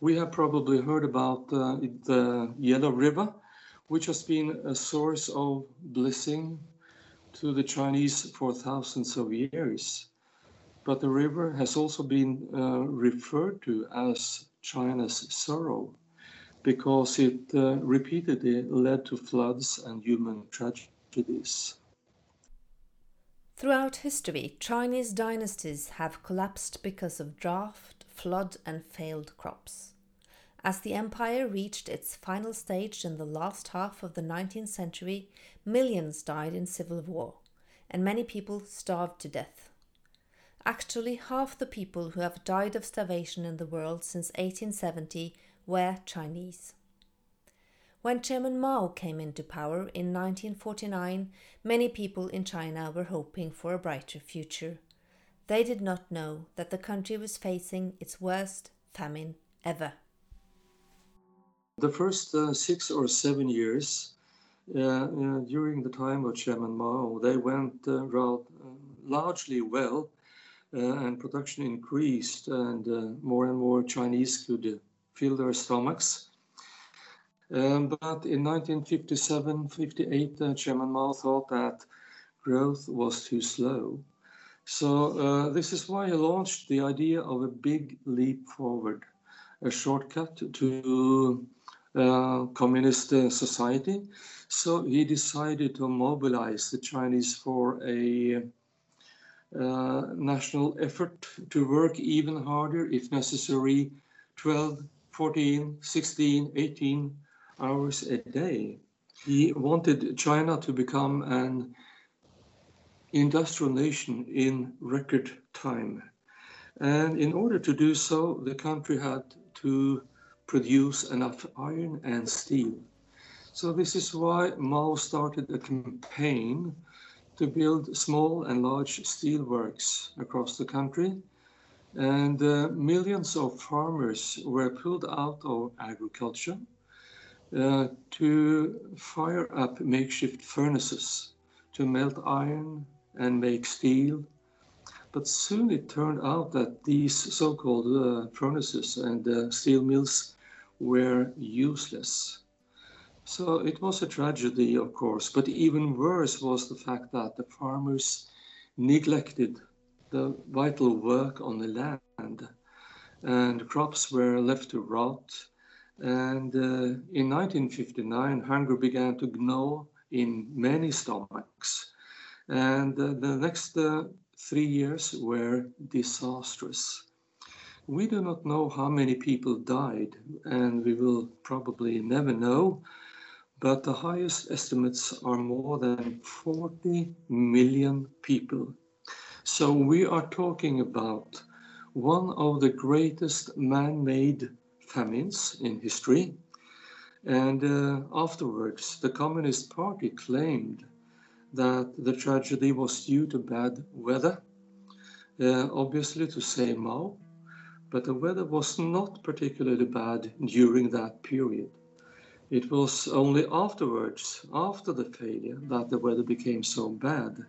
We have probably heard about uh, the Yellow River, which has been a source of blessing to the Chinese for thousands of years. But the river has also been uh, referred to as China's sorrow because it uh, repeatedly led to floods and human tragedies. Throughout history, Chinese dynasties have collapsed because of drought, flood, and failed crops. As the empire reached its final stage in the last half of the 19th century, millions died in civil war, and many people starved to death. Actually, half the people who have died of starvation in the world since 1870 were Chinese. When Chairman Mao came into power in 1949, many people in China were hoping for a brighter future. They did not know that the country was facing its worst famine ever. The first uh, six or seven years uh, uh, during the time of Chairman Mao, they went uh, rather, uh, largely well, uh, and production increased, and more and more Chinese could fill their stomachs. Um, but in 1957 58, uh, Chairman Mao thought that growth was too slow. So, uh, this is why he launched the idea of a big leap forward, a shortcut to uh, communist society. So, he decided to mobilize the Chinese for a uh, national effort to work even harder, if necessary, 12 14, 16, 18 hours a day. He wanted China to become an industrial nation in record time. And in order to do so, the country had to produce enough iron and steel. So this is why Mao started a campaign to build small and large steel works across the country and uh, millions of farmers were pulled out of agriculture uh, to fire up makeshift furnaces to melt iron and make steel. But soon it turned out that these so called uh, furnaces and uh, steel mills were useless. So it was a tragedy, of course, but even worse was the fact that the farmers neglected the vital work on the land, and crops were left to rot. And uh, in 1959, hunger began to gnaw in many stomachs. And uh, the next uh, three years were disastrous. We do not know how many people died, and we will probably never know, but the highest estimates are more than 40 million people so we are talking about one of the greatest man-made famines in history. And uh, afterwards, the Communist Party claimed that the tragedy was due to bad weather, uh, obviously to say Mao, but the weather was not particularly bad during that period. It was only afterwards, after the failure, that the weather became so bad.